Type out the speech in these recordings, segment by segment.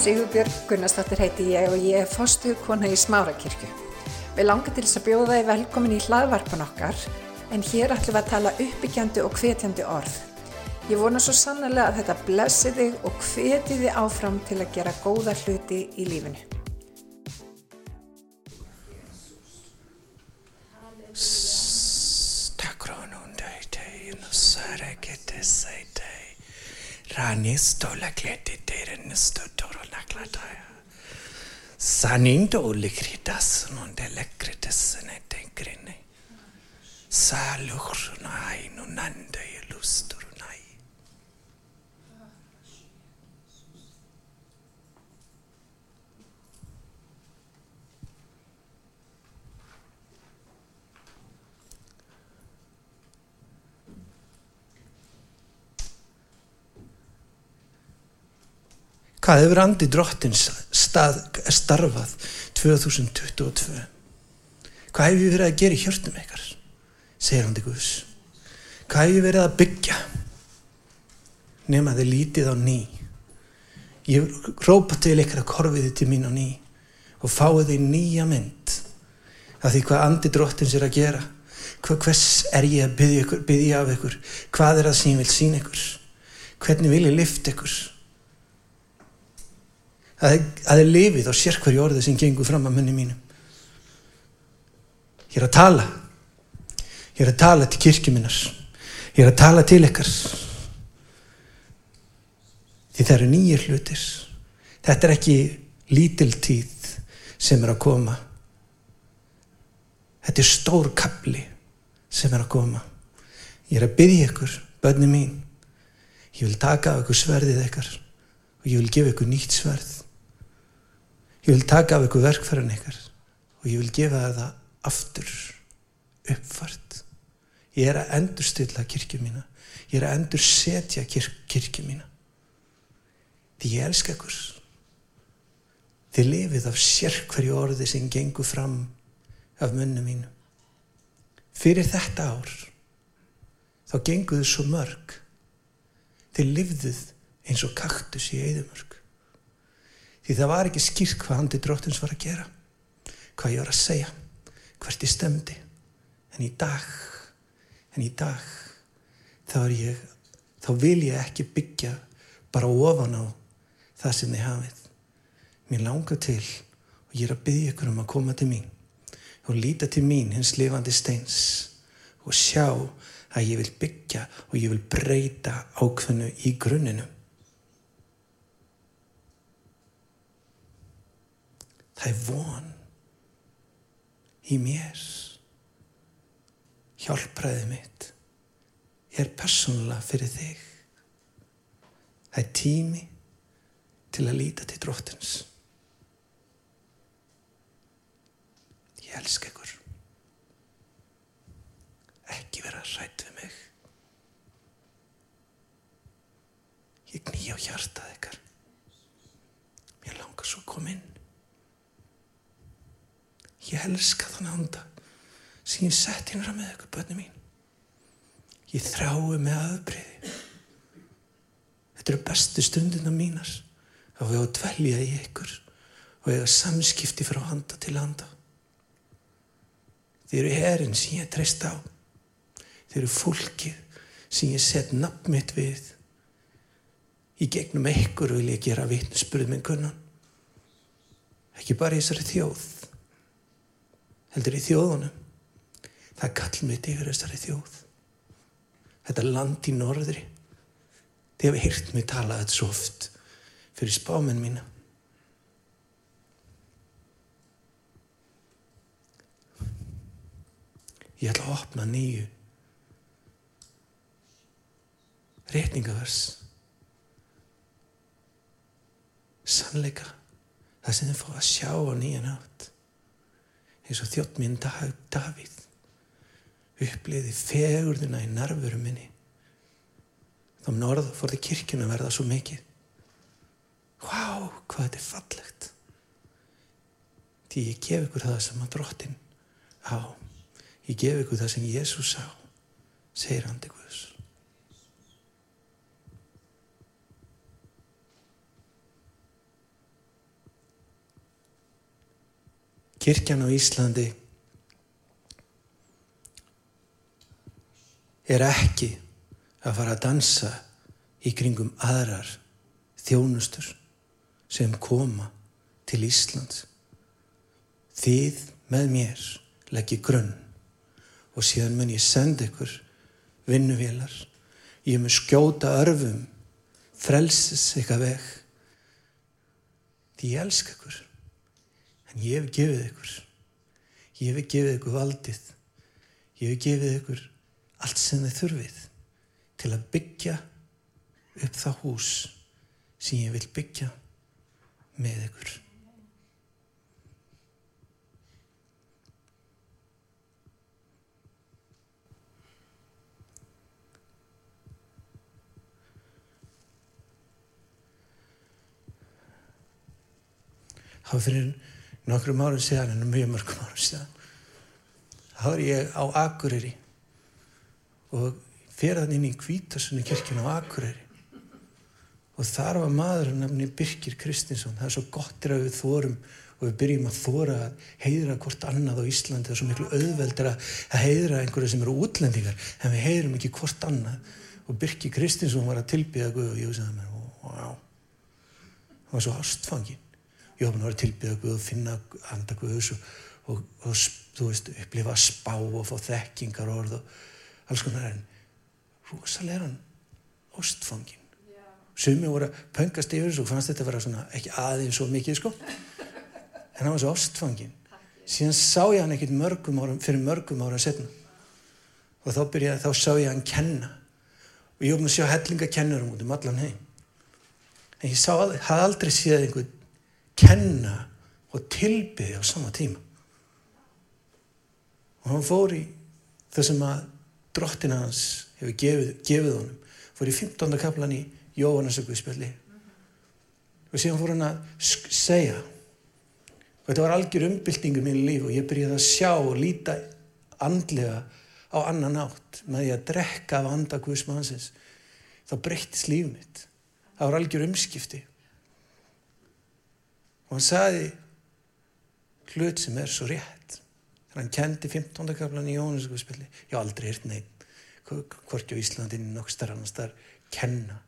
Sigurbjörg Gunnarsdóttir heiti ég og ég er fostu kona í Smárakirkju. Við langar til þess að bjóða þið velkomin í hlaðvarpan okkar en hér ætlum við að tala uppbyggjandi og hvetjandi orð. Ég vona svo sannlega að þetta blessi þig og hveti þið áfram til að gera góða hluti í lífinu. Ranistola störtor och nacklar. Saninto olikritas non delekritis ne tenkrini. Saluxuna ainunande lusto. Hvað hefur andi drottins stað, starfað 2022? Hvað hefur við verið að gera í hjörtum ykkar? Segir andi Guðs. Hvað hefur við verið að byggja? Nefn að þið lítið á ný. Ég rópa til ykkar að korfiði til mín á ný og fáið þið nýja mynd af því hvað andi drottins er að gera. Hvað, hvers er ég að byggja, af ykkur? Hvað er sem ég vil sína ykkur? Hvernig vil ég lifta ykkur? Að þið lifið á sérkverju orði sem gengur fram að munni mínum. Ég er að tala. Ég er að tala til kirkjuminnar. Ég er að tala til ykkar. Því það eru nýjir hlutir. Þetta er ekki lítil tíð sem er að koma. Þetta er stór kapli sem er að koma. Ég er að byggja ykkur, bönni mín. Ég vil taka af ykkur sverðið ykkar og ég vil gefa ykkur nýtt sverð. Ég vil taka af ykkur verkfæran ykkar og ég vil gefa það aftur uppfart. Ég er að endurstilla kirkju mína. Ég er að endur setja kirk, kirkju mína. Því ég elska ykkur. Þið lifið af sérkverju orði sem gengur fram af munnu mínu. Fyrir þetta ár þá genguðu svo mörg. Þið lifðuð eins og kaktus í eðumörg. Því það var ekki skýrt hvað handi dróttins var að gera. Hvað ég var að segja. Hvert ég stemdi. En í dag, en í dag, þá ég, þá vil ég ekki byggja bara ofan á það sem þið hafið. Mér langar til og ég er að byggja ykkur um að koma til mín og líta til mín hins lifandi steins og sjá að ég vil byggja og ég vil breyta ákveðnu í grunninu. Það er von í mér. Hjálpraðið mitt er persónulega fyrir þig. Það er tími til að líta til dróttins. Ég elska ykkur. Ekki vera hrætt við mig. Ég knýja á hjartað ykkar. Mér langar svo að koma inn. Ég elska þann anda sem ég sett inn með ykkur bönni mín. Ég þrái með aðbriði. Þetta eru bestu stundina mínar að við á að dvelja í ykkur og eiga samskipti frá handa til handa. Þið eru herrin sem ég treyst á. Þið eru fólkið sem ég set nafn mitt við. Í gegnum ykkur vil ég gera vitnusspurð minn kunnan. Ekki bara í þessari þjóð heldur í þjóðunum. Það er kall mitt yfir þessari þjóð. Þetta land í norðri. Þið hefur hýrt mig talað þetta svo oft fyrir spáminn mína. Ég ætla að opna nýju rétningavers sannleika það sem þið fá að sjá á nýjan átt eins og þjótt minn Davíð uppliði fegurðina í narfuru minni. Þá norð fór þið kirkjuna að verða svo mikið. Vá, hvað þetta er fallegt. Því ég gef ykkur það sem að drottin á. Ég gef ykkur það sem Jésús sá segir hann til Guðs kirkjan á Íslandi er ekki að fara að dansa í kringum aðrar þjónustur sem koma til Íslands. Þið með mér leggi grunn og síðan mun ég senda ykkur vinnuvélar. Ég mun skjóta örfum, frelsis ykkar veg. Því ég elska ykkur. En ég hef gefið ykkur. Ég hef gefið ykkur valdið. Ég hef gefið ykkur allt sem þið þurfið til að byggja upp það hús sem ég vil byggja með ykkur. Það fyrir nokkrum árum síðan, en mjög mörgum árum síðan. Það var ég á Akureyri og fyrir þann inn í Kvítasunni kirkina á Akureyri. Og þar var maður að nefni Birkir Kristinsson. Það er svo gott er að við þórum og við byrjum að þóra að heiðra hvort annað á Íslandi. Það er svo miklu auðveldur að heiðra einhverju sem eru útlendingar en við heiðrum ekki hvort annað. Og Birkir Kristinsson var að tilbyða Guð og ég sagði mér, wow, það var svo ástfangin. Ég var að tilbyða Guð og finna handa Guðs og, og, og þú veist, upplifa spá og fá þekkingar orð og alls konar en rosalega er hann ástfangin. Sumi voru að pöngast yfir þessu og fannst þetta að vera svona ekki aðeins svo mikið sko. En hann var svo ástfangin. Síðan sá ég hann ekkert mörgum árum, fyrir mörgum ára setna. Og þá byrjaði, þá sá ég hann kenna. Og ég ofn að sjá hellinga kennurum út um allan heim. En ég sá, hafði aldrei séð einhvern kenna og tilbyði á sama tíma. Og hann fór í það sem að drottin hans hefur gefið, gefið honum. Fór í 15. kaplan í Jóhannesökuðspjalli og síðan fór hann að segja og þetta var algjör umbyltingur mínu líf og ég byrjaði að sjá og líta andlega á annan átt með því að drekka af andakvöðsmannsins þá breyttist líf mitt það var algjör umskipti og hann saði hlut sem er svo rétt þegar hann kendi 15. kaplan í Jóhannesökuðspjalli ég haf aldrei hirt neitt hvort á Íslandin nokk starf annars þar kenna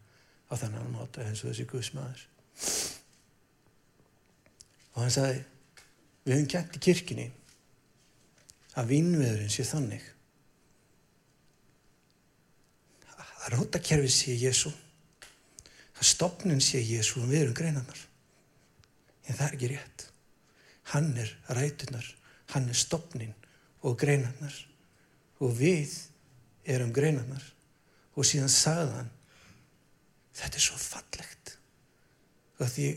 á þannig máta eins og þessi guðsmaður. Og hann sagði, við höfum kent í kirkini að vinnveðurinn sé þannig að rótakerfi sé Jésu, að stopnin sé Jésu og við erum greinarnar. En það er ekki rétt. Hann er rætunar, hann er stopnin og greinarnar. Og við erum greinarnar. Og síðan sagðan þetta er svo fallegt að því,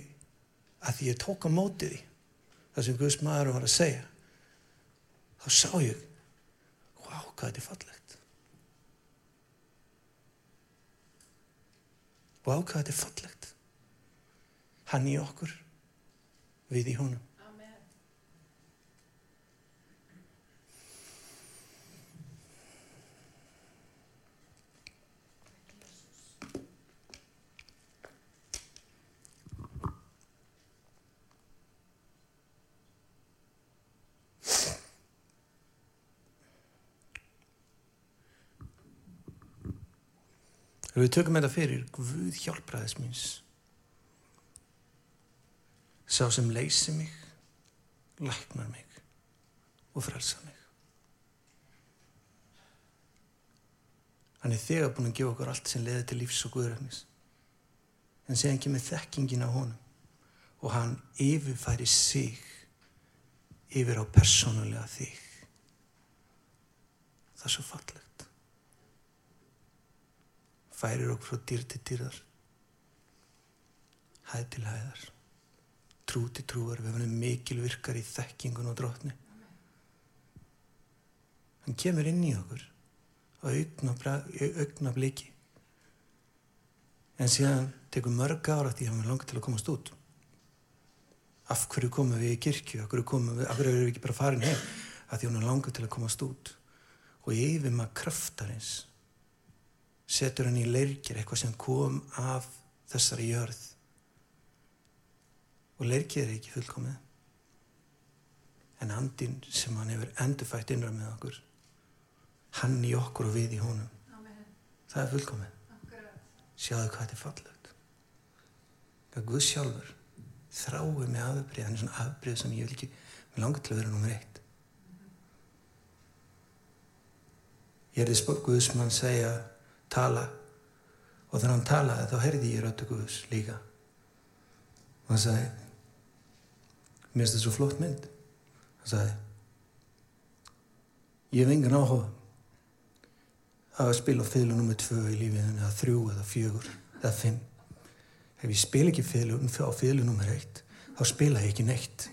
að því ég tók á mótið því. Það sem Guðs maður var að segja. Þá sá ég wow, hvað þetta er fallegt. Wow, hvað þetta er fallegt. Hann í okkur við í honum Amen. Ef við tökum þetta fyrir, Guð hjálpraðis míns. Sá sem leysi mig, læknar mig og frelsa mig. Hann er þegar búin að gefa okkur allt sem leði til lífs og guðræfnis. En séðan kemur þekkingin á honum og hann yfirfæri sig yfir á persónulega þig. Það er svo fallegt færir okkur frá dýr til dýrar hæð til hæðar trú til trúar við verðum mikil virkar í þekkingun og drotni. Hann kemur inn í okkur á augna bliki en síðan tekur mörg ára því að hann er langt til að komast út. Af hverju komum við í kirkju? Af hverju, við, af hverju erum við ekki bara farin heim? Af því hann er langt til að komast út. Og ég yfir maður kraftarins setur hann í leirkir eitthvað sem kom af þessari jörð og leirkir er ekki fullkomið. En andin sem hann hefur endurfætt innra með okkur hann í okkur og við í honum. Það er fullkomið. Sjáðu hvað þetta er fallegt. Hvað Guð sjálfur þrái með afbrið hann er svona afbrið sem ég vil ekki mér langar til að vera nummer eitt. Ég er því Guðsmann segja tala. Og þegar hann talaði þá heyrði ég röttu Guðs líka. Og hann sagði mér finnst þetta svo flott mynd. Hann sagði ég hef engan áhuga að spila fylgu nummið tvö í lífið eða þrjú eða fjögur eða fimm. Ef ég spil ekki fylgu á fylgu nummið eitt þá spila ég ekki neitt.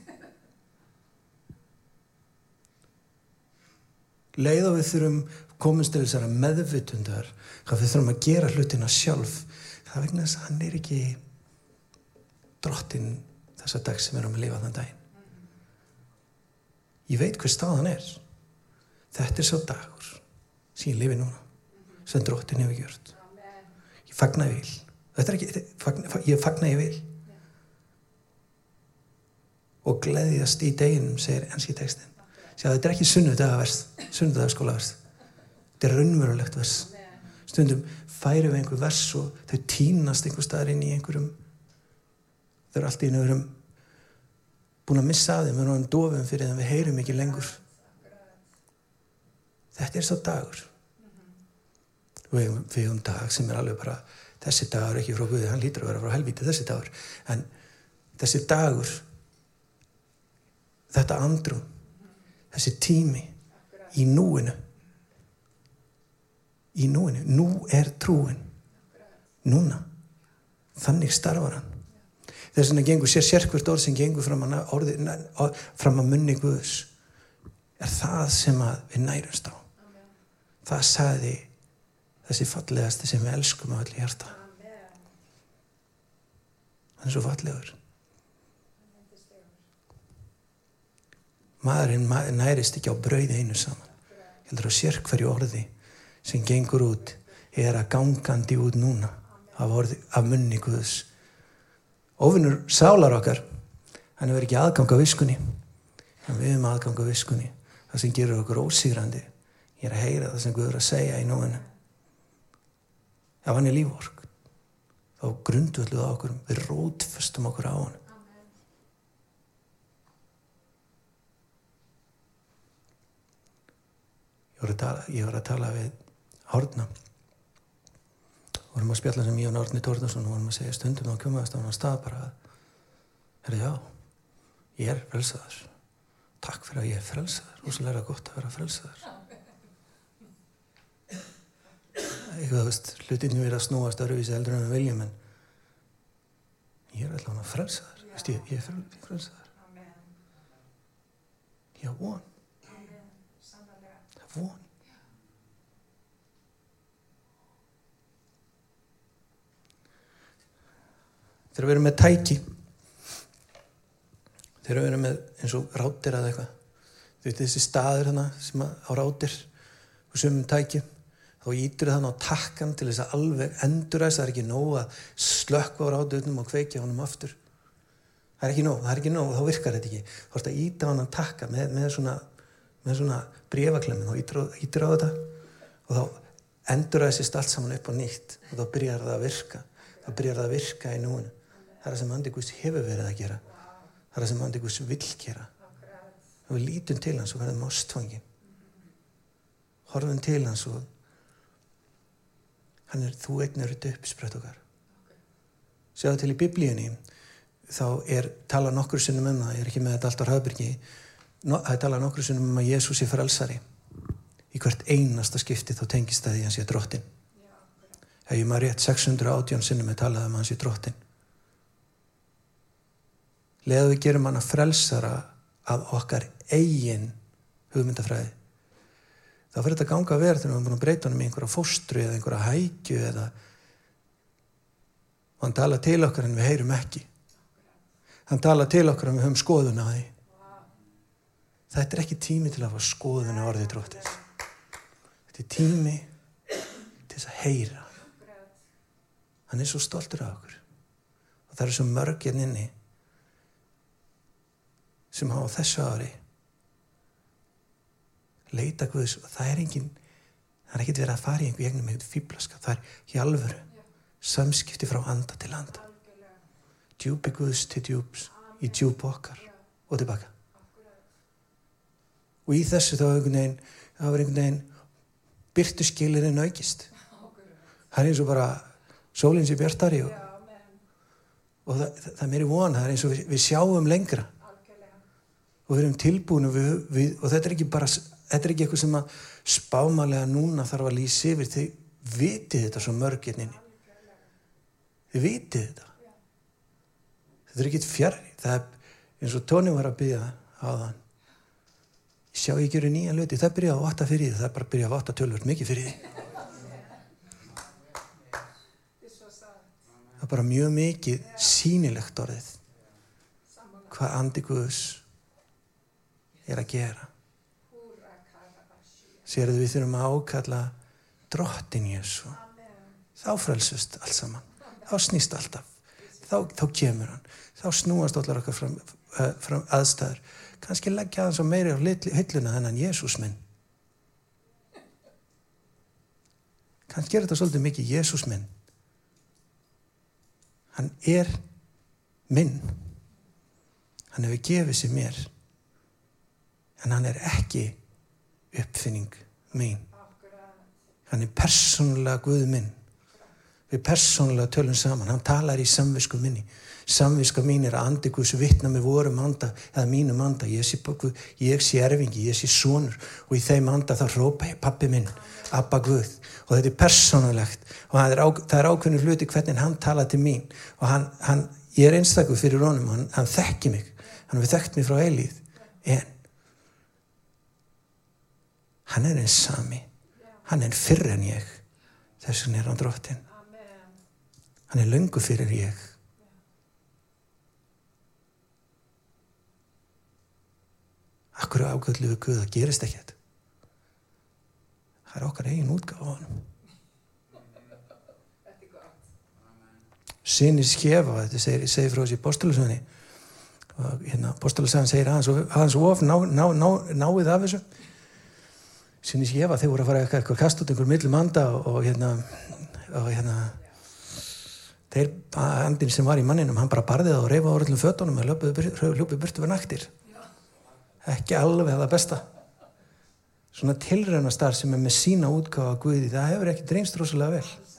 Leið og við þurfum komast til þessara meðvitundar hvað við þurfum að gera hlutina sjálf. Það vegna þess að hann er ekki drottin þessa dag sem við erum að lifa þann daginn. Ég veit hver stað hann er. Þetta er svo dagur sem ég lifi núna sem drottin hefur gjört. Ég fagna ég vil. Þetta er ekki, fagna, ég fagna ég vil. Og gleðjast í deginum segir enski tekstin Sjá, þetta er ekki sunnudagavers sunnudagaskólavers þetta er raunverulegt vers stundum færum við einhver vers og þau tínast einhver staðar inn í einhverjum þau eru alltaf í nöðurum búin að missa að þeim við erum dofum fyrir þeim við heyrum ekki lengur. Þetta er svo dagur. Við hefum dag sem er alveg bara þessi dagur ekki frá Guði, hann lítur að vera frá helvíti þessi dagur. En þessi dagur þetta andrum þessi tími í núinu í núinu nú er trúin. Núna. Þannig starfar hann þess vegna gengur sér sérkvört orð sem gengur fram að, orði, fram að munni Guðs. Er það sem við nærumst á. Amen. það sagði þessi fallegasti sem við elskum að allir hjarta. Hann er svo fallegur. Maðurinn nærist ekki á brauði einu saman. Heldur að sér hverju orði sem gengur út er að gangandi út núna af, orði, af munni Guðs ofinnur sálar okkar hann hefur ekki aðgang á viskunni. En við hefum aðgang á viskunni. Það sem gerur okkur ósýrandi ég er að heyra það sem Guður að segja í nóinu. Ef hann er lífvork þá grundvölduð okkur við rótföstum okkur á hann ég var að tala, var að tala við Hórna vorum að spjalla sem ég og Nárni Tórnarsson vorum að segja stundum á kjömaðast á stað bara er það já, ég er frelsaður. Takk fyrir að ég er frelsaður. Og svo læra gott að vera frelsaður. Eitthvað þú veist hlutinu verið að snúast öruvísi eldur en við viljum en ég er allavega frelsaður. Ég, ég er frelsaður. Ég er von. Von þegar við erum með tæki. Þegar við erum með eins og rátir eða eitthvað. Þú veit þessi staður hana sem á rátir og sumum tæki þá ítur þann á takkan til þess að alveg enduræst, það er ekki nóg að slökka á rátuðnum og kveikja honum aftur. Það er ekki nóg, það er ekki nóg þá virkar þetta ekki, þá er þetta að íta hann að takka með, með svona svona brefaklemmin og ítir á þetta og þá endur það sérst allt saman upp á nýtt og þá byrjar það að virka. Þá byrjar það að virka í núinu það er það sem Andikús hefur verið að gera. Það er það sem Andikús vil gera. Og við lítum til hans og verðum ástfangin. Horfum til hans og hann er þú eignur þetta upp sprött okkar. Séu til í biblíunni þá er tala nokkur sinnum um það ég er ekki með þetta allt á hraðbyrgi það er talað nokkru sem um að Jésús er frelsari. Í hvert einasta skipti þá tengist það í hans ég drottin ef ég maður rétt 618 sinnum er talað um hans ég drottin leða við gerum hann að frelsara af okkar eigin hugmyndafræði þá fyrir þetta ganga að vera þegar við erum búin að breyta hann með einhverja fóstru eða einhverja hækju eða og hann tala til okkar en við heyrum ekki hann tala til okkar en við höfum skoðun á því Þetta er ekki tími til að fá skoðun á orðið dróttins. Þetta er tími til þess að heyra. Hann er svo stoltur af okkur. Og það eru svo mörginn hérna inni sem hafa þessu ári leita Guðs. Og það er engin það er ekkert verið að fara í einhver gegnum einhvern fýblaska, það er í alvöru samskipti frá anda til anda. Djúpi Guðs til djúps í djúp okkar og tilbaka. Og í þessu þá einhvern veginn þá er einhvern veginn byrtu skilirinn aukist. Það er eins og bara sólinn sér bjartari og, og það, það, það er meiri von það er eins og við, við sjáum lengra og við erum tilbúin og, við, við, og þetta er ekki bara þetta er ekki eitthvað sem að spámalega núna þarf að lýsa yfir. Þið vitið þetta svo mörginninni þið vitið þetta. Þetta er ekkit fjari það er eins og Tóni var að byggja á þann sjá ég gera nýja löti, það byrja á 8 fyrir því það er bara að byrja á 8 tölvöld mikið fyrir því það er bara mjög mikið sínilegt orðið. Hvað andi Guðs er að gera. Sérðu við þurfum að ákalla drottin Jésu þá frelsust allt saman. Þá snýst alltaf þá, þá kemur hann. Þá snúast allar okkar fram, uh, fram aðstæður. Kannski leggja hann svo meiri á hylluna þennan Jésús minn. Kannski er þetta svolítið mikið Jésús minn. Hann er minn. Hann hefur gefið sér mér en hann er ekki uppfinning mín. Hann er persónulega Guð minn. Við persónulega tölum saman. Hann talar í samvisku minni. Samviska mín er að andi Guðs vittna með vorum anda eða mínum anda. Ég sé, ég sé erfingi, ég sé sonur. Og í þeim anda þá rópa ég pappi minn Abba Guð. Og þetta er persónulegt. Og er, á, það er ákveðinu hluti hvernig hann tala til mín. Og hann, hann, ég er einstakur fyrir honum. Hann, hann þekki mig, hann hefur þekkt mig frá eilíð en hann er eins sami hann er fyrr en ég þess vegna er hann drottin hann er löngu fyrir ég Akkur ákvöldu við Guð, það gerist ekkert. Það er okkar eigin útgáð á hann. Sinni skefa, þetta segir, segir frá þessi postulusöðinni. Og hérna, postulusöðin segir aðeins, aðeins of, ná, ná, ná, náið af þessu. Sinni skefa, þeir voru að fara eitthvað kast út einhver millum anda og, hérna, og hérna, þeir, andin sem var í manninum, hann bara barðið og reyfa á öllum fötunum og hljópið burtu verið naktir ekki alveg það besta. Svona tilrænastar sem er með sína útgáða Guði, það hefur ekki dreynst rosalega vel.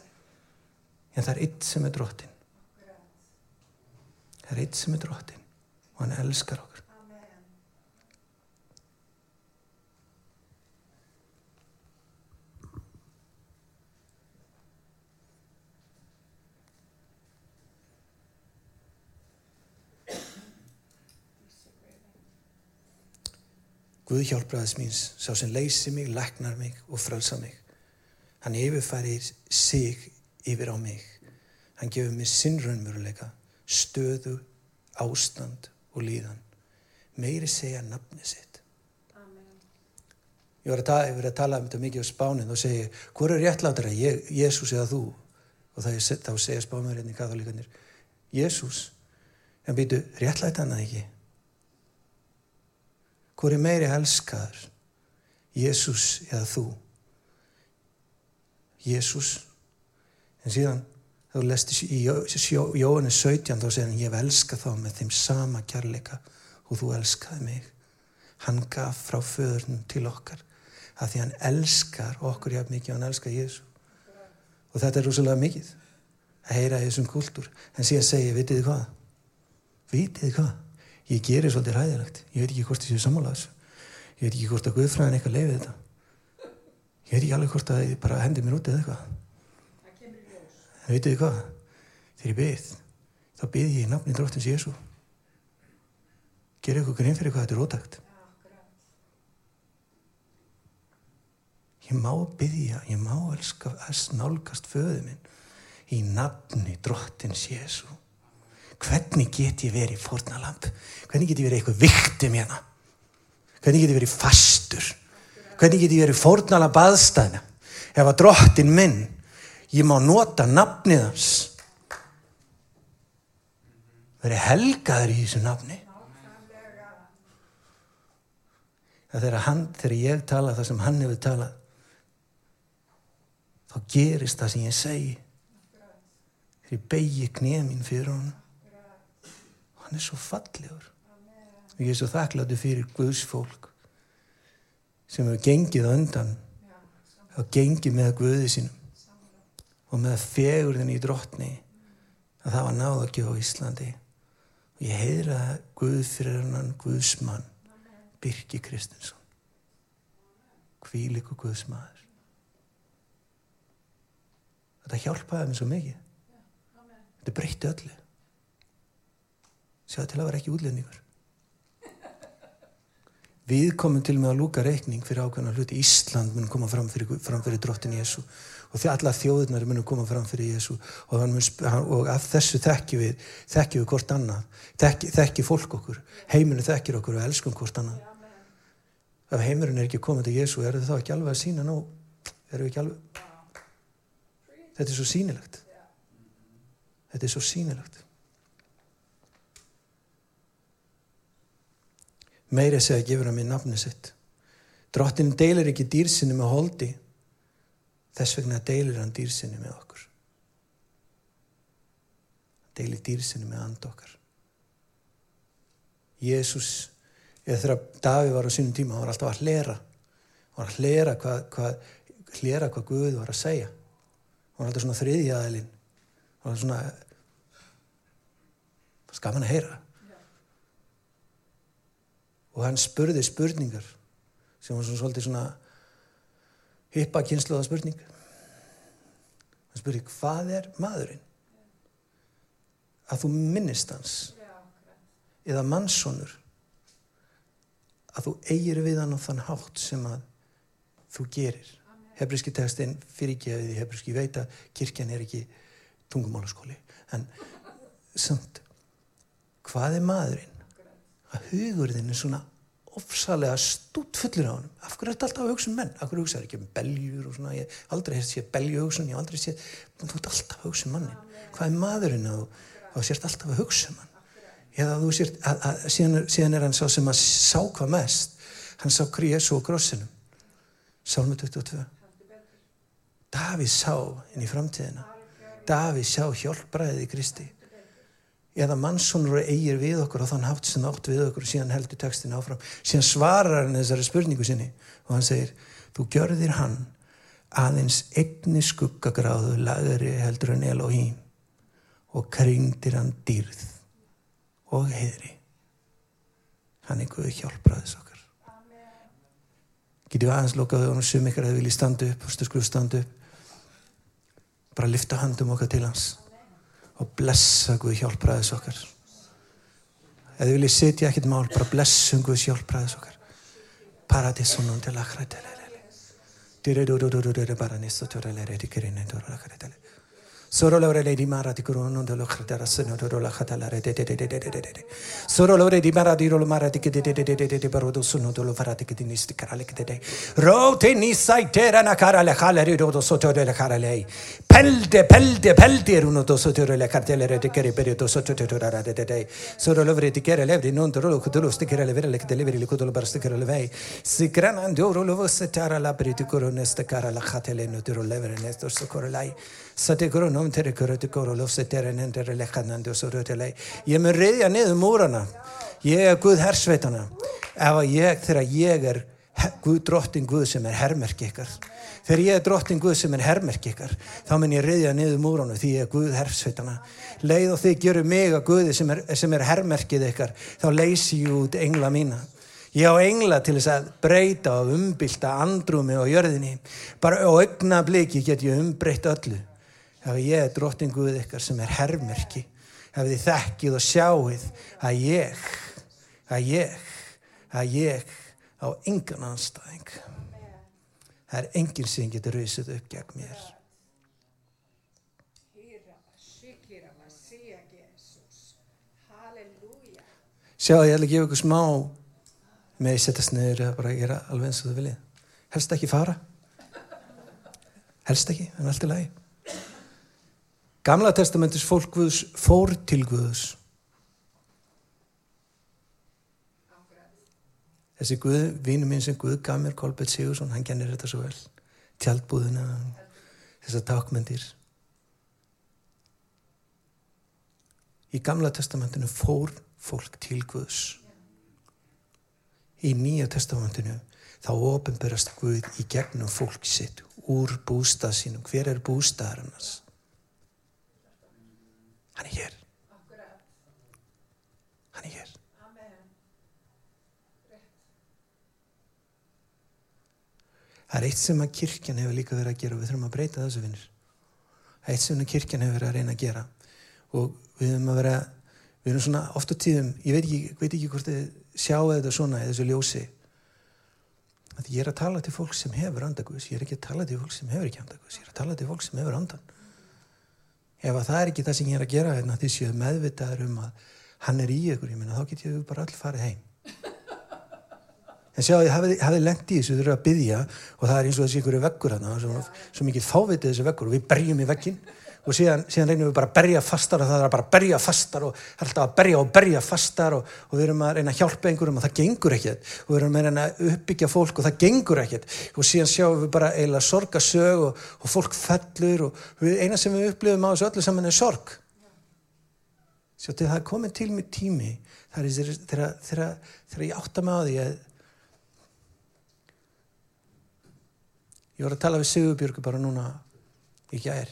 En það er eitt sem er drottin það er eitt sem er drottin og hann elskar okkur Guð hjálpraðis míns, sá sem leysi mig, læknar mig og frelsa mig. Hann yfirfærir sig yfir á mig. Hann gefur mér sinnraunmjöruleika, stöðu, ástand og líðan. Meiri segja nafni sitt. Amen. Ég var að, að tala um þetta mikið á spánin og segja, hvað er réttlátur að Jésús eða þú? Og það, þá segja spánverðinni katholíkanir, Jésús, en býtu réttlætt hann að ekki? Hvor er meiri elskaður? Jésús eða þú? Jésús. En síðan þá lesti í Jóhannes 17 þá segir hann ég hef elskað þá með þeim sama kærleika og þú elskaði mig. Hann gaf frá föðurnum til okkar að því hann elskar okkur jafn mikið og hann elskar Jésu. Og þetta er rosalega mikið að heyra þessum kultúr. En síðan segir, vitið þið hvað? Vitið þið hvað? Ég gerir svolítið ræðilegt ég veit ekki hvort það séu sammálaðs ég veit ekki hvort að Guðfræðin eitthvað leiði þetta. Ég veit ekki alveg hvort að þið bara hendi mér út eða eitthvað. En veitu þið hvað? Þegar ég byggð þá byggð ég í nafni dróttins Jésu gera ykkur grein fyrir hvað þetta er ótækt. Ég má byggja ég má elska að nálgast föðu minn í nafni dróttins Jésu hvernig get ég verið fórnalamp hvernig get ég verið eitthvað viktum hérna? Hvernig get ég verið fastur? Hvernig get ég verið fórnalamp aðstæðna? Ef að drottin minn ég má nota nafnið hans. Verið helgaður í þessu nafni. Að þegar, hann, þegar ég tala það sem hann hefur talað þá gerist það sem ég segi. Þegar ég beigi knið mín fyrir honum hann er svo fallegur. Og ég er svo þakkláttu fyrir Guðs fólk sem hefur gengið undan og gengið með Guði sínum og með fegurðin í drottni að það var náða ekki á Íslandi. Og ég heyra Guð fyrir hann Guðsmann Birki Kristinsson. Hvílik og Guðsmaður þetta hjálpaði mér svo mikið. Þetta breytti öllu sjáðu til að vera ekki útlendingur. Við komum til með að lúka reikning fyrir ákveðna hluti. Ísland mun koma fram fyrir, fyrir drottin Jésu og því alla þjóðunar mun koma fram fyrir Jésu og, og af þessu þekki við þekki við hvort annað. Þekki, þekki fólk okkur, heiminu þekkir okkur og elskum hvort annað. Ef heimurinn er ekki komið til Jésu er það þá ekki alveg að sína nú við ekki alveg? Þetta er svo sínilegt þetta er svo sínilegt meiri segja að gefur hann mér nafni sitt. Drottin deilir ekki dýrsinni með holdi. Þess vegna deilir hann dýrsinni með okkur. Deilir dýrsinni með and okkar Jésús eða þegar Daví var á sínum tíma hann var alltaf að hlera. Hann var að hlera hvað, hvað, hlera hvað Guð var að segja. Hann var alltaf svona þriðjaðilinn hann var svona skaman að heyra og hann spurði spurningar sem var svona svolítið svona hippa kynsluða spurning. Hann spurði hvað er maðurinn? Að þú minnist hans eða mannsonur að þú eigir við hann á þann hátt sem að þú gerir. Hebríski textin hebríski veit að kirkjan er ekki tungumálaskóli en samt hvað er maðurinn að hugurðin er svona ofsalega stút fullir á hann af hverju er þetta alltaf að hugsa um menn? Af hverju hugsa það ekki um beljur og svona? Ég aldrei hef séð beljuhugsun, ég aldrei séð þú ert alltaf að hugsa um mannin hvað er maðurinn að þú sért alltaf að hugsa um hann? Eða þú sért að, að, síðan, síðan er hann sá sem að sá hvað mest. Hann sá Kriésu og grossinum Sálma 22 Davíð sá inn í framtíðina. Davíð sá hjálpræðið í Kristi eða mannsónur og eigir við okkur og þann hátt sem átt við okkur og síðan heldur textin áfram. Síðan svarar hann þessari spurningu sinni og hann segir þú gjörðir hann aðeins egni skuggagráðu lagri heldur en Elohim og kringdir hann dýrð og heiðri. Hann er Guð hjálpraðis okkar. Getur við aðeins lokaðu og sum ykkur að þið vilji standa upp og stösklu standa upp. Bara lifta handum okkar til hans og blessa Guð hjálpraðis okkar. Eða þið viljið sitja ekkert mál bara blessum Guð hjálpraðis okkar. Paradísunum til að hrættilega bara nýstu tjóralega reytikirinn Solo l'ore di mara di non te lo credere, se non te lo credere, de de de de. Solo l'ore di mara di rolo mara di che de de de de de de de barodo sono te lo farà di che di nisti cara che de de. Rote nisai terra na cara le cala ri rodo sotto le cara lei. Pelde pelde pelde runo do sotto le cartelle di che ripere do sotto te rara de de. Solo l'ore di che le non te lo che lo stickere le le che de le vere le che lo bar stickere le. Si cranando rolo vosse la per di corona cara la catele no te lo levere nesto socorro. Sate kurono nom tere kuru te koro lofse tere nendere lekkanandi og svo röðuleg. Ég mun reyðja niður múrana. Ég er Guð hersveitana. Ef ég, þegar ég er Guð, drottin Guð sem er hermerk ykkar. Þegar ég er drottin Guð sem er hermerk ykkar, þá mun ég reyðja niður múrana því ég er Guð hersveitana. Leið og þið gjöru mig að Guði sem er, sem er hermerkið ykkar, þá leysi ég út engla mína. Ég á engla til þess að breyta og umbylta andrumi og jörðinni. Bara á augna bliki get ég umbreytt öllu ef ég er drottin Guð ykkar sem er herrmerki ef þið þekkið og sjáið að ég að ég að ég á engan anstæðing það er enginn sem getur rausið upp gegn mér. Sjáu, ég ætla að gefa ykkur smá. Með að setja sniður eða bara gera alveg eins og þú viljið. Helst ekki fara. Helst ekki, en allt er lagi Gamla testamentis fólk Guðs fór til Guðs. Þessi Guð, vinu minn sem Guð gaf mér, Kolbjörn Sigursson, hann kennir þetta svo vel. Tjaldbúðina, þessar takmyndir. Í gamla testamentinu fór fólk til Guðs. Í nýja testamentinu þá ofinberast Guð í gegnum fólk sitt úr bústað sínum. Hver er bústaðar annars? Hann er hér. Hann er hér. Það er eitt sem að kirkjan hefur líka verið að gera og við þurfum að breyta þessu vinnir. Það er eitt sem að kirkjan hefur verið að reyna að gera og við höfum að vera, við erum svona oft á tíðum, ég veit ekki, veit ekki hvort þið sjáu þetta svona í þessu ljósi, að ég er að tala til fólk sem hefur andagus, ég er ekki að tala til fólk sem hefur ekki andagus, ég er að tala til fólk sem hefur andan. Ef að það er ekki það sem ég er að gera, að því séu meðvitaður um að hann er í ykkur, ég minna, þá get ég bara all farið heim. En sjáu, ég hafið, lengt í þessu, þau eru að byggja og það er eins og þessi ykkur veggur hana, svo, svo mikið þávitið þessi veggur og við berjum í veggin og síðan, síðan reynum við bara að berja fastar og það er bara að berja fastar og það er alltaf að berja og berja fastar og, og við erum að reyna að hjálpa einhverjum og það gengur ekkert. Og við erum að reyna að uppbyggja fólk og það gengur ekkert. Og síðan sjáum við bara eiginlega sorgasög og, og fólk fellur og við, eina sem við upplifum á þessu öllu saman er sorg. Svo til það er komin til mig tími þegar ég átta mig á því að Ég var að tala við Sigurbjörgu bara núna í gær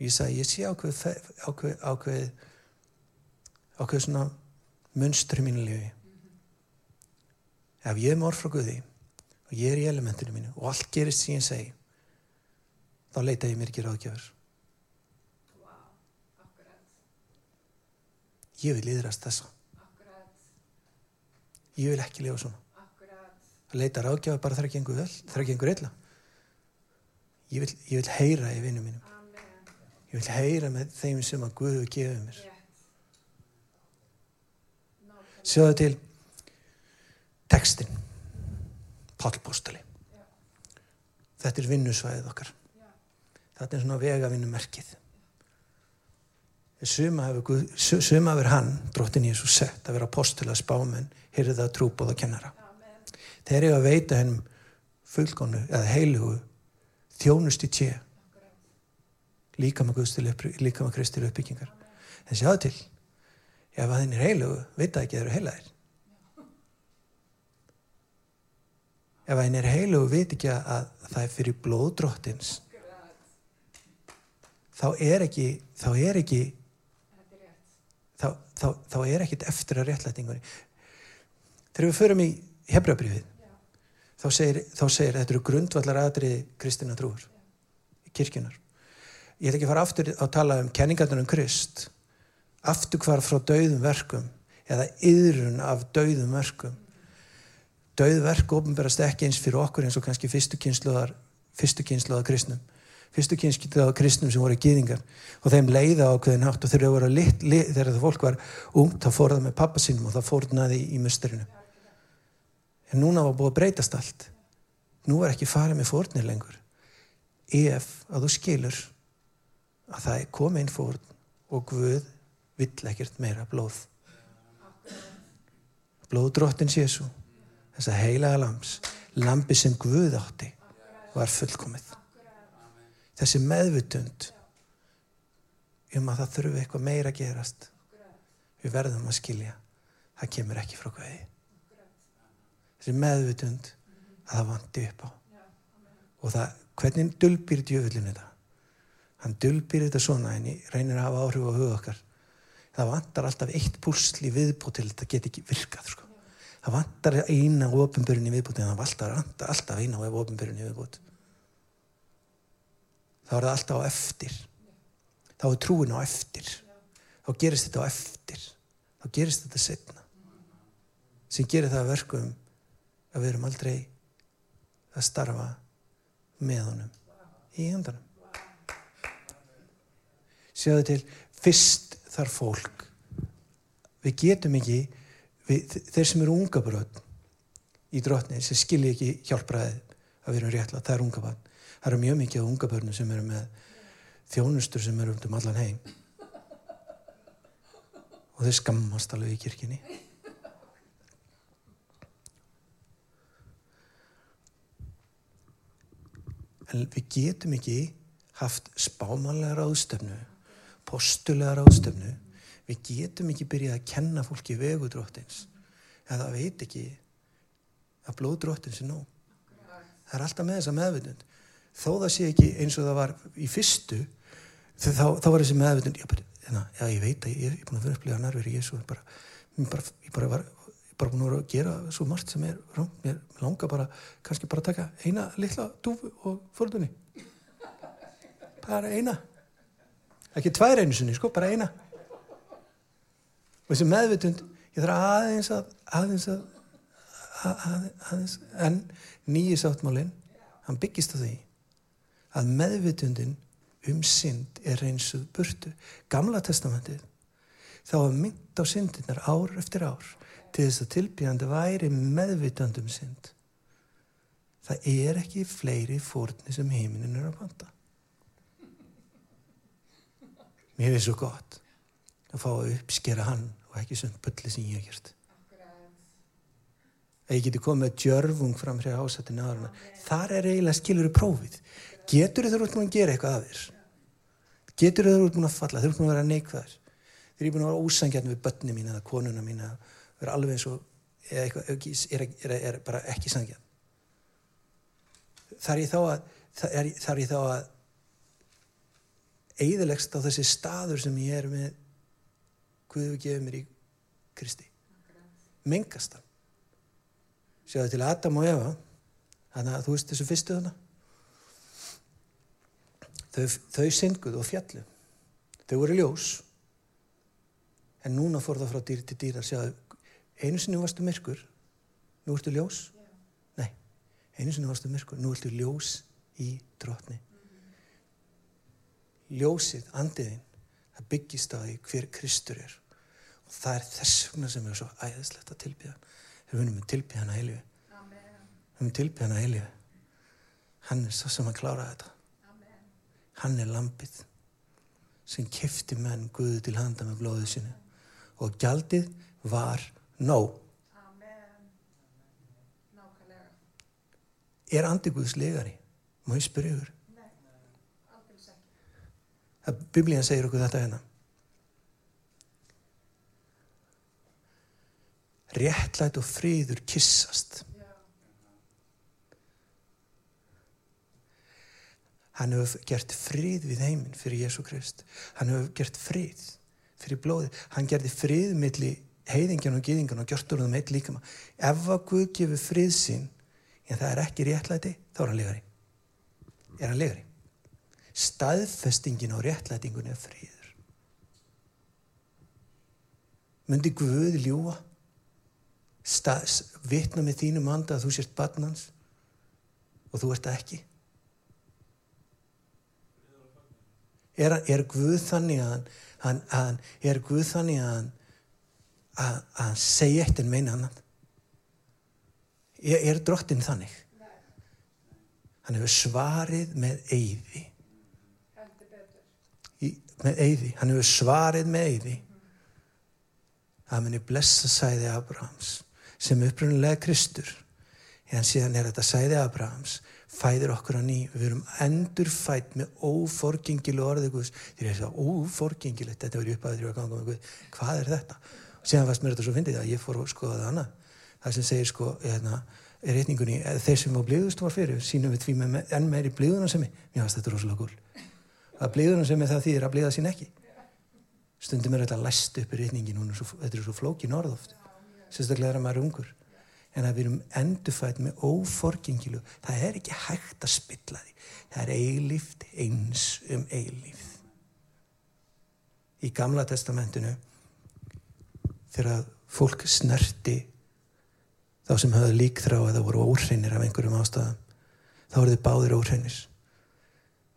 og ég sagði ég sé ákveð ákveð, ákveð, ákveð svona munstri mínu lífi. Ef ég er morð frá Guði og ég er í elementinu mínu og allt gerist sem ég segi þá leita ég mér ekki ráðgjafur. Ég vil líðrast þessa. Ég vil ekki lifa svona. Það leita ráðgjafur bara þegar það gengur illa. Ég vil, ég vil heyra í vinnum mínum. Ég vil heyra með þeim sem að Guðu gefið mér. Sjáðu til tekstin. Pálpóstali. Þetta er vinnusvæðið okkar. Þetta er svona vegavinnumerkið. Suma hefur, hann, drottin Jésu, sett að vera apostila, spámen, hyrða, trúbóð og kennara. Þeir eru að veita hennum fullgónu eða heilugu þjónust í tje líka með kristil uppbyggingar. En sjáðu til ef að þinn er heilugu, veit að ekki að það eru heilaðir. Ef að þinn er heilugu, veit ekki að það er fyrir blóðdróttins þá er ekki þá er ekki þá, þá, þá er ekkit eftir að réttlætingunni. Þegar við förum í hefbrabriðið þá segir, þá segir þetta eru grundvallar aðriði kristina trúur kirkjunar ég ætla ekki að fara aftur að tala um kenningarnar um krist. Aftur hvar frá dauðum verkum eða yðrun af dauðum verkum. Dauðverk ofnberast ekki eins fyrir okkur eins og kannski fyrstu kynsluðar fyrstu kynsluðar kristnum. Fyrstu kynsluðar kristnum sem voru gýðingar og þeim leiða á hverðin hátt og þegar það fólk var ung þá fór það með pappa sínum og það fórnaði í musterinu en núna var búið að breytast allt. Nú er ekki farið með fórnir lengur. Ef að þú skilur að það er komið inn fórn og Guð vill ekkert meira blóð. Blóðdrottins Jésu þess að heilaga lams lampi sem Guð átti var fullkomið. Þessi meðvutund um að það þurfi eitthvað meira að gerast við verðum að skilja. Það kemur ekki frá Guði. Þessi meðvutund að það vandi upp á. Og það, hvernig dölbýr djöfullinu þetta hann dölbýr þetta svona en reynir að hafa áhrif á huga okkar. Það vantar alltaf eitt púsl í viðbútt til þetta get ekki virkað sko. það vantar eina ofinbjörn í viðbútt en það vantar alltaf eina ofinbjörn í viðbútt þá er það alltaf á eftir. Þá er trúin á eftir. Þá gerist þetta á eftir. Þá gerist þetta setna sem gerir það verkum að við erum aldrei að starfa með honum í hendanum séðu til, fyrst þarf fólk við getum ekki við, þeir sem eru unga bröð í drotni sem skilji ekki hjálpræðið að vera réttla, það er unga börn það eru mjög mikið unga börnum sem eru með þjónustur sem eru um allan heim. Og þeir skammast alveg í kirkini en við getum ekki haft spámanlega ráðstöfnu postulega ráðstöfnu við getum ekki byrjað að kenna fólki vegudróttins eða það veit ekki að blóðdróttins er nóg. Það er alltaf með þessa meðvitund. Þó það sé ekki eins og það var í fyrstu þá, þá var þessi meðvitund já, hérna, já ég veit að ég er búin að finna upplega nærveri ég, bara, bara, bara var bara búin að gera svo margt sem er rám, mér langar bara, kannski bara taka eina litla dúfu og fórðunni bara eina ekki tvær einu sinni, sko, bara eina. Og þessi meðvitund ég þarf aðeins að aðeins að, að aðeins, en nýji sáttmálinn hann byggist á því að meðvitundin um synd er reynsuð burtu. Gamla testamentið þá var mynd á syndinnar ár eftir ár til þess að tilbyggjandi væri meðvitandum synd. Það er ekki fleiri fórni sem heiminin er að banda mér finnst svo gott að fá að uppskera hann og ekki svona bölli sem ég hef gert. Að ég geti komið með djörfung fram hér ásættinu aðruna þar er eiginlega skilur í prófið. Getur þau út múin að gera eitthvað af þér? Getur þau út múin að falla? Þau út múin að vera neikvæðir þeir eru búin að vera ósangjarn við börni mín eða konuna mín eða vera alveg eins og er, er, er, er bara ekki sangjarn þar ég þá að þar ég þá að eigðilegst á þessi staður sem ég er með. Guðu gefið mér í Kristi. Mengastan sjáðu til Adam og Eva. Þannig að þú veist þessu fyrstu þannig þau, þau synguð og fjallu. Þau voru ljós. En núna fór það frá dýr til dýr að sjáðu einu sinni varstu myrkur nú ertu ljós. Nei, einu sinni varstu myrkur nú ertu ljós í drotni. Ljósið, andiðinn það byggist á því hver Kristur er. Og það er þess vegna sem er svo æðislegt að tilbyða við vunum að tilbyða hana heilífi við vunum að tilbyða hana heilífi hann er svo sem að klára þetta. Amen. hann er lampið sem kefti menn Guðu til handa með blóðið sinu og gjaldið var nóg. Er andiguðs legari má ég spyrja yfir það biblíðan segir okkur þetta hérna. Réttlætt og fríður kissast hann hefur gert fríð við heiminn fyrir Jésu Krist. Hann hefur gert fríð fyrir blóði hann gerði frið millir heiðingjan og gýðingjan og gjörtur um eitt líkama. Ef að Guð gefur frið sín en það er ekki réttlæti þá er hann legari er hann legari staðfestingin á réttlætingun er friður. Myndi Guð ljúa vitna með þínum anda að þú sést barnans og þú ert ekki? Er, er Guð þannig að hann, hann er Guð þannig að hann að, að segja eitt en meina annan er, er drottin þannig? Hann hefur svarið með eyði með eyði hann hefur svarið með eyði að manni blessa sæði Abrahams sem upprunnulega Kristur. En síðan er þetta sæði Abrahams fæðir okkur á ný, við verum endur fætt með óforgengilu orðið Guðs. Því að það er óforgengilegt. Þetta verið uppæður í að ganga með Guð, hvað er þetta? Og síðan fannst mér þetta svo fyndið að ég fór að skoða það annað það sem segir sko hérna, er reyningunni, þeir sem var blíðust var fyrir sínum við því með enn meiri blíðunar sem ég mér fannst þetta rosalega gul að blíðunar sem ég það þýðir að blíða sín ekki. Stundum er þetta læst upp í reyningin þetta er svo flókin orð oft sérstaklega er að maður er ungur. En að við erum endurfætt með óforgengilu það er ekki hægt að spilla því. Það er eilíft eins um eilíf í gamla testamentinu þegar fólk snerti þá sem höfðu líkþrá eða voru óreinir af einhverjum ástæðum þá eru þið báðir óreinis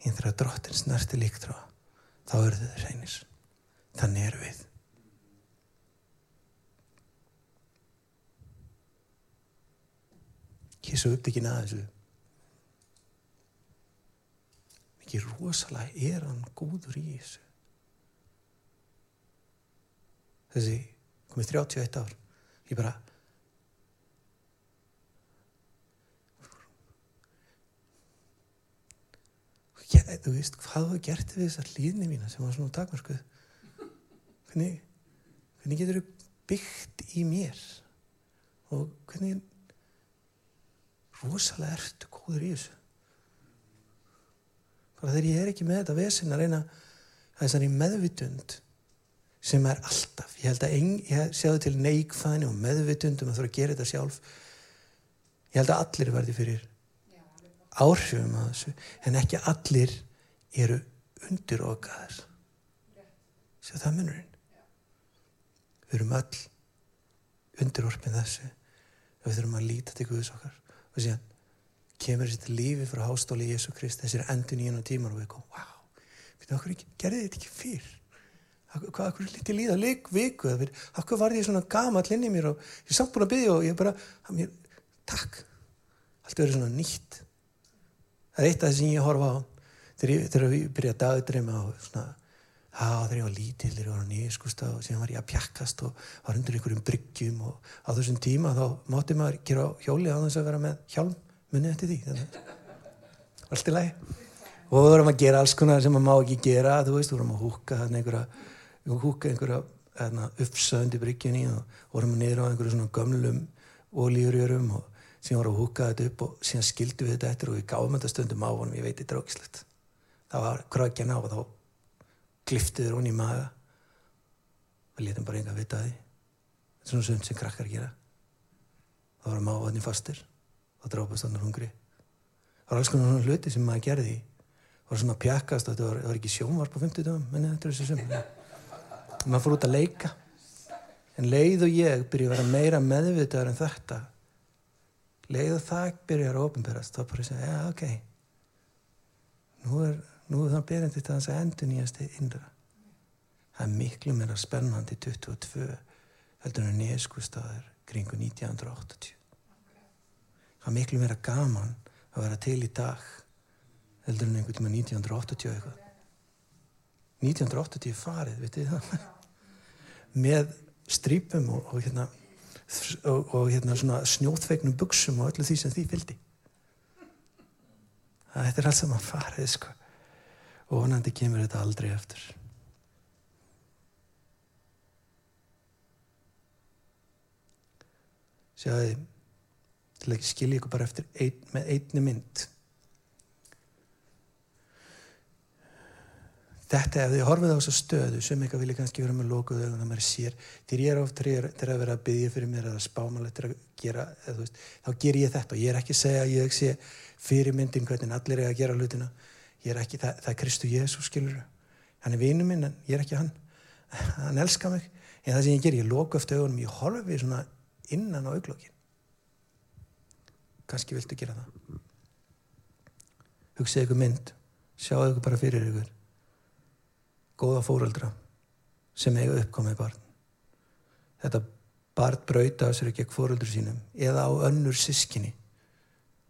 en þegar drottin snerti líkþrá þá eru þið reinis þannig er við. Kísu uppdegin að þessu. Mikið rosalega er hann góður í þessu. Þessi komið 31 ár ég bara þú veist, hvað þú gert við þessar líðni mína sem var svona takmarskuð hvernig hvernig getur þú byggt í mér? Og hvernig rosalega ertu góður í þessu? Bara þegar ég er ekki með þetta vesin að reyna þessari meðvitund sem er alltaf. Ég held að ein, ég séu til neikfæðinu og meðvitundum að þú að gera þetta sjálf. Ég held að allir verði fyrir áhrifum að þessu en ekki allir eru undir okkar séu það munurinn? Við erum öll undir orfin þessu. Og við þurfum að líta til Guðs okkar og síðan kemur til lífi frá hástóli Jésu Krist þessir endur nýjan og tímar og við komum, wow, gerði þetta ekki fyrr? Hvað okkur lítið líða leik viku okkur var því svona gamall inn í mér og ég er samt búin að byggja og ég bara mér, takk, allt verður svona nýtt það er eitt af það sem ég horfa á þegar við byrja að dagdreima og svona Já, þegar ég var lítill, þegar ég var nýskust og síðan var ég að pjakkast og var undir einhverjum bryggjum og á þessum tíma þá mátti maður gera hjóli á þess að vera með hjálm munið eftir því allt í lagi. Og við vorum að gera alls konar sem maður má ekki gera þú veist, við vorum að húka einhverja, húka einhverja uppsöndi bryggjunni og vorum niður á einhverju svona gömlum ólíurjörum og síðan vorum að húka þetta upp og síðan skildu við þetta eftir og við gáðum þetta stundum á honum, ég veit þetta er ógislegt það var krökjan á og þá kliftiður hún í maga. Og letum bara enga vita því. Þetta er svona sund sem krakkar gera. Þá varum ávatni fastir. Og drápast annar hungri. Það var alls konar svona hluti sem maður gerði það var svona pjakast þetta var, var ekki sjónvarp á 50 dögum menni þetta er þessu sem maður fór út að leika. En leið og ég byrja að vera meira meðvitaðar en þetta leið og það byrjar að ofinberast þá bara segja, já ok. Nú er nú er það berandi til þess að endur nýjast innra. Það er miklu meira spennandi 22 heldur en nýjaskustafður kringu 1980 það er miklu meira gaman að vera til í dag heldur en einhvern tíma 1980 eitthvað. 1980 farið, vitið það? Með strípum og, og hérna og, og hérna svona snjóþvegnum buksum og öllu því sem því fylgdi það er allt saman farið sko og vonandi kemur þetta aldrei eftir. Sjáði, til að ekki skilja ykkur bara eftir ein, með einni mynd. Þetta, ef þið horfið á þessu stöðu, sem eitthvað vilja kannski vera með lókuðu það maður sér, þegar ég er oft til að vera að byggja fyrir mér eða spámanlegt til að gera, eða, veist, þá ger ég þetta. Og ég er ekki að segja að ég sé fyrirmyndin hvernig allir er að gera hlutina. Ég er ekki, það, það er Kristu Jésu skilur hann er vinu minn en ég er ekki hann. Hann elskar mig. En það sem ég ger, ég loka eftir augunum ég horfi svona innan á auglókin kannski viltu gera það. Hugsaðu ykkur mynd. Sjáu ykkur bara fyrir ykkur góða fóröldra sem eiga uppkomið barn þetta barn brauta sér ekki ekki fóröldur sínum eða á önnur sískinni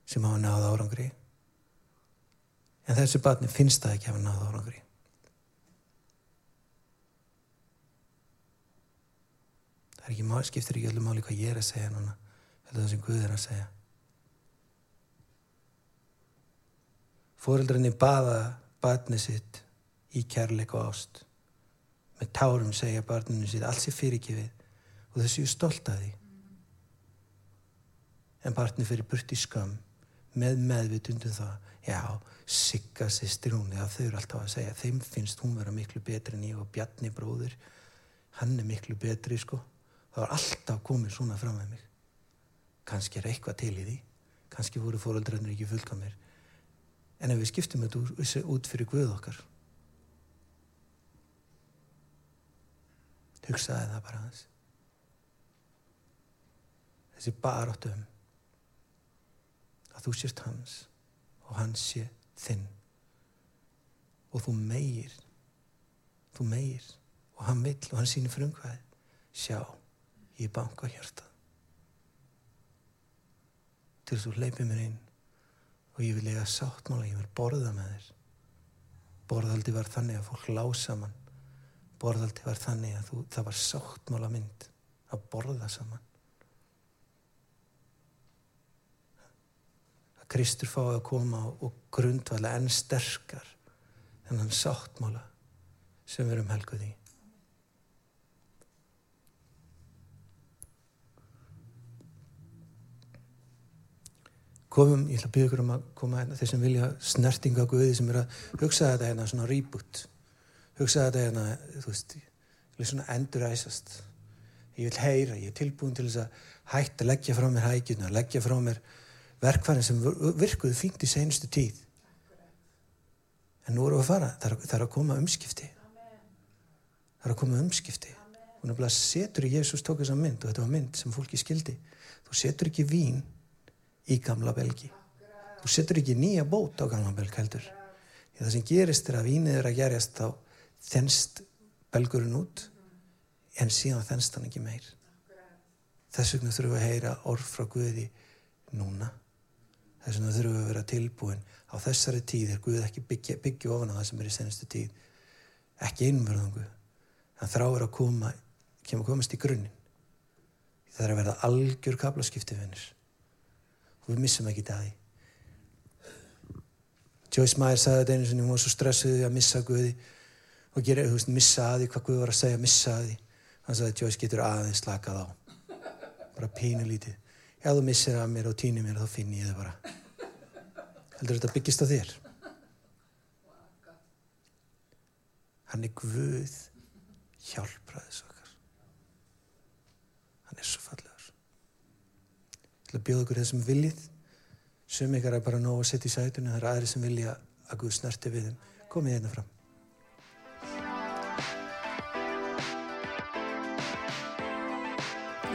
sem hafa náða árangri en þessu barni finnst það ekki hafa náða árangri. Það er ekki mál, skiptir ekki öllu máli hvað ég er að segja núna, heldur það sem Guð er að segja. Fóreldrarni baða barni sitt í kærleik og ást. Með tárum segja barninu sitt alls er fyrirgifið og þau séu stolt að því. En barni fyrir burt í skam með meðvitundum það, já, Sigga sýstir hún, já þau eru alltaf að segja þeim finnst hún vera miklu betri en ég og Bjarni bróður hann er miklu betri sko. Það var alltaf komið svona fram með mig. Kannski er eitthvað til í því. Kannski voru fóröldrarnir ekki fullkomir en ef við skiptum þetta út fyrir Guð okkar hugsaði það bara hans þessi baróttum að þú sést hans og hans sé þinn. Og þú meir þú meir og hann vill og hann sýnir frumkvæð sjá, ég banka hjarta. Til þú leipið mér inn og ég vil lega sáttmála, ég vil borða með þér. Borðaldi var þannig að fólk lág saman borðaldi var þannig að þú, það var sáttmála mynd að borða saman Kristur fái að koma og grundvala enn sterkar hennan sáttmála sem við erum helguð í. Komum, ég ætla að byggja ykkur um að koma hérna, þeir sem vilja snertinga Guði sem er að hugsa þetta hérna svona reboot, hugsa þetta hérna, þú veist, svona enduræsast. Ég vil heyra, ég er tilbúin til þess að hætta að leggja frá mér hægjuna, leggja frá mér verkfærin sem virkuðu fínt í senustu tíð. En nú erum við að fara, það er, það er að koma umskipti. Það er að koma umskipti. Og náttúrulega setur Jésús tók þessa mynd og þetta var mynd sem fólki skildi. Þú setur ekki vín í gamla belgi. Þú setur ekki nýja bót á gamla belg heldur. Það sem gerist er að vínið er að gerjast þá þennst belgurinn út en síðan þennst hann ekki meir. Þess vegna þurfum við að heyra orð frá Guði núna. Þess vegna þurfum við að vera tilbúin á þessari tíð er Guð ekki byggja, byggja ofan á það sem er í senastu tíð. Ekki einverðangu. Þann þráir að koma, kemur komast í grunninn. Það er að verða algjör kaplaskipti vinnir og við missum ekki það í. Joyce Meyer sagði þetta einu sinni, hún var svo stressuð að missa Guði og gera, þú veist, missa að því hvað Guð var að segja, missa að því. Hann sagði, Joyce getur aðeins slakað á. Bara pínu lítið. Ef þú missir að mér og týnir mér, þá finn ég þið bara. Heldur þetta byggist á þér? Hann er Guð hjálpraðis okkar. Hann er svo fallegur til að bjóða okkur þessum viljið sem ykkar er bara nóg að setja í sætunni það er aðri sem vilja að Guð snerti við þeim komið hérna fram